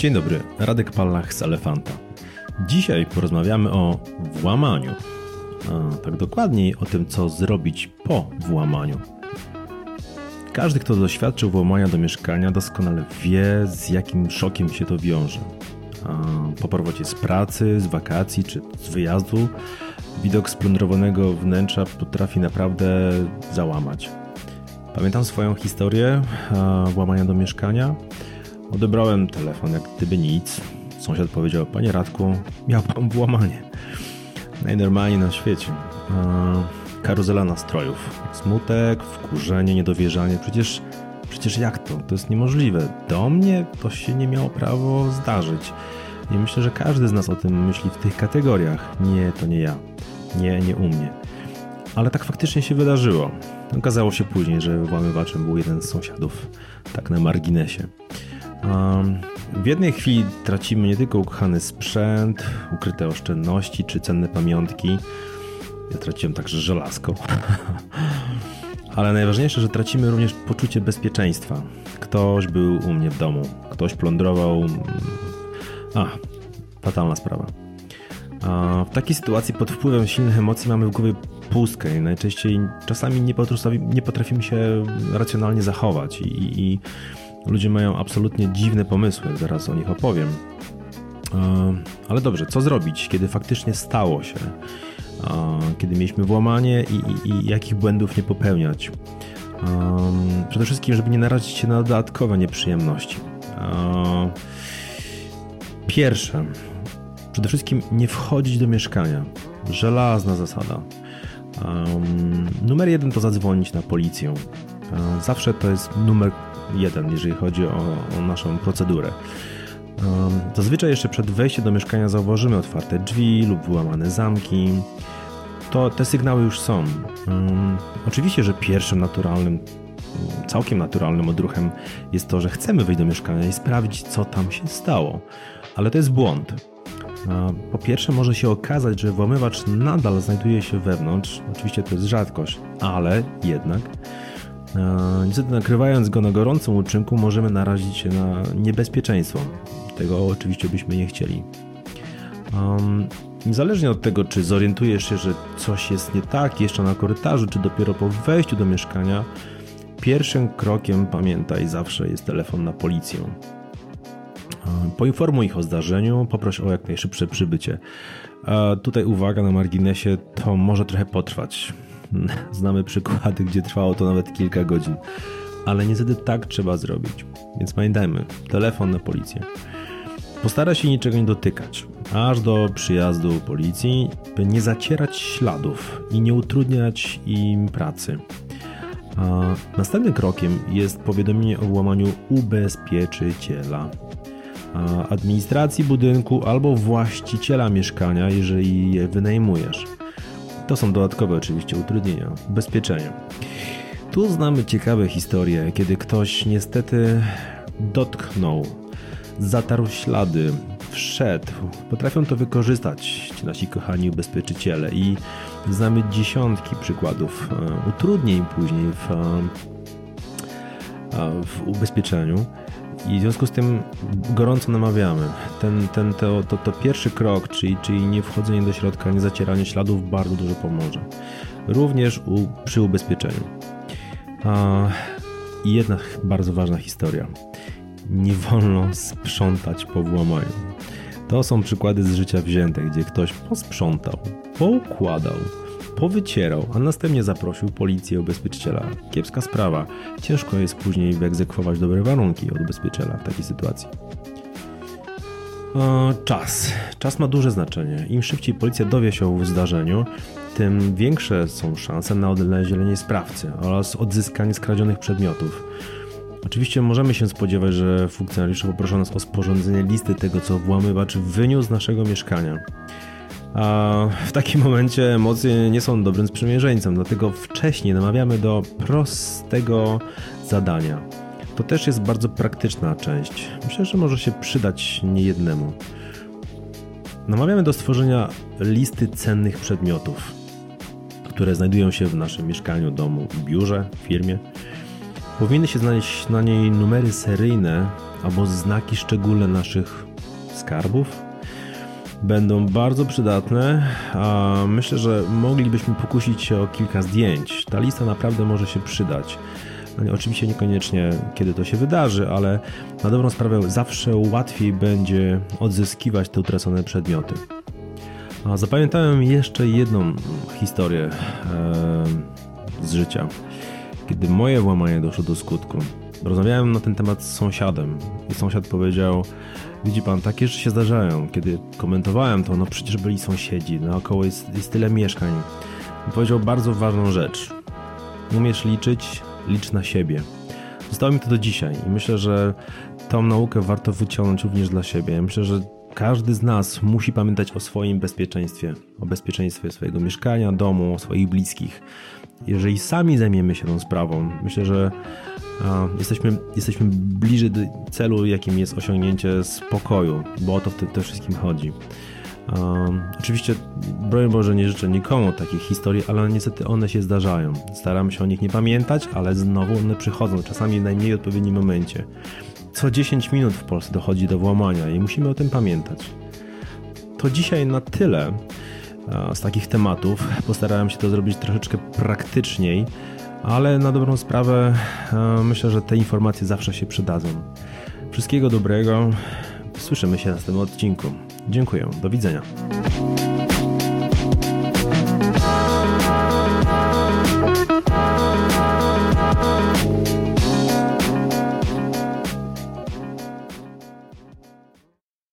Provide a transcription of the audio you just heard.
Dzień dobry, Radek Pallach z Elefanta. Dzisiaj porozmawiamy o włamaniu. A tak dokładniej o tym, co zrobić po włamaniu. Każdy, kto doświadczył włamania do mieszkania, doskonale wie, z jakim szokiem się to wiąże. Po powrocie z pracy, z wakacji czy z wyjazdu, widok splądrowanego wnętrza potrafi naprawdę załamać. Pamiętam swoją historię włamania do mieszkania. Odebrałem telefon jak gdyby nic. Sąsiad powiedział, panie Radku, miał pan włamanie. Najnormalniej na świecie. Karuzela nastrojów. Smutek, wkurzenie, niedowierzanie. Przecież, przecież jak to? To jest niemożliwe. Do mnie to się nie miało prawo zdarzyć. I myślę, że każdy z nas o tym myśli w tych kategoriach. Nie, to nie ja. Nie, nie u mnie. Ale tak faktycznie się wydarzyło. Okazało się później, że włamywaczem był jeden z sąsiadów. Tak na marginesie. W jednej chwili tracimy nie tylko ukochany sprzęt, ukryte oszczędności czy cenne pamiątki. Ja traciłem także żelazko. Ale najważniejsze, że tracimy również poczucie bezpieczeństwa. Ktoś był u mnie w domu, ktoś plądrował. A, fatalna sprawa. A w takiej sytuacji pod wpływem silnych emocji mamy w głowie pustkę i najczęściej czasami nie potrafimy, nie potrafimy się racjonalnie zachować i, i Ludzie mają absolutnie dziwne pomysły, zaraz o nich opowiem. E, ale dobrze, co zrobić, kiedy faktycznie stało się? E, kiedy mieliśmy włamanie i, i, i jakich błędów nie popełniać? E, przede wszystkim, żeby nie narazić się na dodatkowe nieprzyjemności. Pierwsze, przede wszystkim nie wchodzić do mieszkania. Żelazna zasada. Numer jeden to zadzwonić na policję. Zawsze to jest numer jeden, jeżeli chodzi o, o naszą procedurę. Zazwyczaj jeszcze przed wejściem do mieszkania zauważymy otwarte drzwi lub wyłamane zamki. To te sygnały już są. Oczywiście, że pierwszym naturalnym, całkiem naturalnym odruchem jest to, że chcemy wejść do mieszkania i sprawdzić, co tam się stało. Ale to jest błąd. Po pierwsze, może się okazać, że włamywacz nadal znajduje się wewnątrz. Oczywiście to jest rzadkość, ale jednak niestety nakrywając go na gorącym uczynku możemy narazić się na niebezpieczeństwo. Tego oczywiście byśmy nie chcieli. Niezależnie od tego, czy zorientujesz się, że coś jest nie tak jeszcze na korytarzu, czy dopiero po wejściu do mieszkania, pierwszym krokiem, pamiętaj, zawsze jest telefon na policję. E, poinformuj ich o zdarzeniu, poproś o jak najszybsze przybycie. A tutaj uwaga na marginesie, to może trochę potrwać. Znamy przykłady, gdzie trwało to nawet kilka godzin. Ale niestety tak trzeba zrobić. Więc pamiętajmy, telefon na policję. Postara się niczego nie dotykać, aż do przyjazdu policji, by nie zacierać śladów i nie utrudniać im pracy. A następnym krokiem jest powiadomienie o włamaniu ubezpieczyciela, administracji budynku albo właściciela mieszkania, jeżeli je wynajmujesz. To są dodatkowe oczywiście utrudnienia, ubezpieczenia. Tu znamy ciekawe historie, kiedy ktoś niestety dotknął, zatarł ślady, wszedł. Potrafią to wykorzystać ci nasi kochani ubezpieczyciele i znamy dziesiątki przykładów e, utrudnień później w, e, w ubezpieczeniu. I w związku z tym gorąco namawiamy. Ten, ten, to, to, to pierwszy krok, czyli, czyli nie wchodzenie do środka, nie zacieranie śladów, bardzo dużo pomoże. Również u, przy ubezpieczeniu. I jedna bardzo ważna historia. Nie wolno sprzątać po włamaniu. To są przykłady z życia wzięte, gdzie ktoś posprzątał, poukładał, powycierał, a następnie zaprosił policję ubezpieczyciela. Kiepska sprawa. Ciężko jest później wyegzekwować dobre warunki od ubezpieczyciela w takiej sytuacji. czas. Czas ma duże znaczenie. Im szybciej policja dowie się o zdarzeniu, tym większe są szanse na odnalezienie sprawcy oraz odzyskanie skradzionych przedmiotów. Oczywiście możemy się spodziewać, że funkcjonariusze poproszą nas o sporządzenie listy tego, co włamywacz wyniósł z naszego mieszkania. A w takim momencie emocje nie są dobrym sprzymierzeńcem, dlatego wcześniej namawiamy do prostego zadania. To też jest bardzo praktyczna część. Myślę, że może się przydać niejednemu. Namawiamy do stworzenia listy cennych przedmiotów, które znajdują się w naszym mieszkaniu, domu, biurze, firmie. Powinny się znaleźć na niej numery seryjne albo znaki szczególne naszych skarbów będą bardzo przydatne, a myślę, że moglibyśmy pokusić się o kilka zdjęć. Ta lista naprawdę może się przydać. No oczywiście niekoniecznie kiedy to się wydarzy, ale na dobrą sprawę zawsze łatwiej będzie odzyskiwać te utracone przedmioty. A zapamiętałem jeszcze jedną historię e, z życia, kiedy moje włamanie doszło do skutku. Rozmawiałem na ten temat z sąsiadem i sąsiad powiedział: Widzi pan, takie rzeczy się zdarzają. Kiedy komentowałem to, no przecież byli sąsiedzi, naokoło jest, jest tyle mieszkań. I powiedział bardzo ważną rzecz. Umiesz liczyć, licz na siebie. Zostało mi to do dzisiaj i myślę, że tą naukę warto wyciągnąć również dla siebie. Myślę, że każdy z nas musi pamiętać o swoim bezpieczeństwie, o bezpieczeństwie swojego mieszkania, domu, swoich bliskich. Jeżeli sami zajmiemy się tą sprawą, myślę, że jesteśmy, jesteśmy bliżej celu, jakim jest osiągnięcie spokoju, bo o to w tym wszystkim chodzi. Um, oczywiście, broń Boże, nie życzę nikomu takich historii, ale niestety one się zdarzają. Staram się o nich nie pamiętać, ale znowu one przychodzą, czasami w najmniej odpowiednim momencie. Co 10 minut w Polsce dochodzi do włamania i musimy o tym pamiętać. To dzisiaj na tyle z takich tematów. Postarałem się to zrobić troszeczkę praktyczniej, ale na dobrą sprawę myślę, że te informacje zawsze się przydadzą. Wszystkiego dobrego. Słyszymy się w następnym odcinku. Dziękuję. Do widzenia.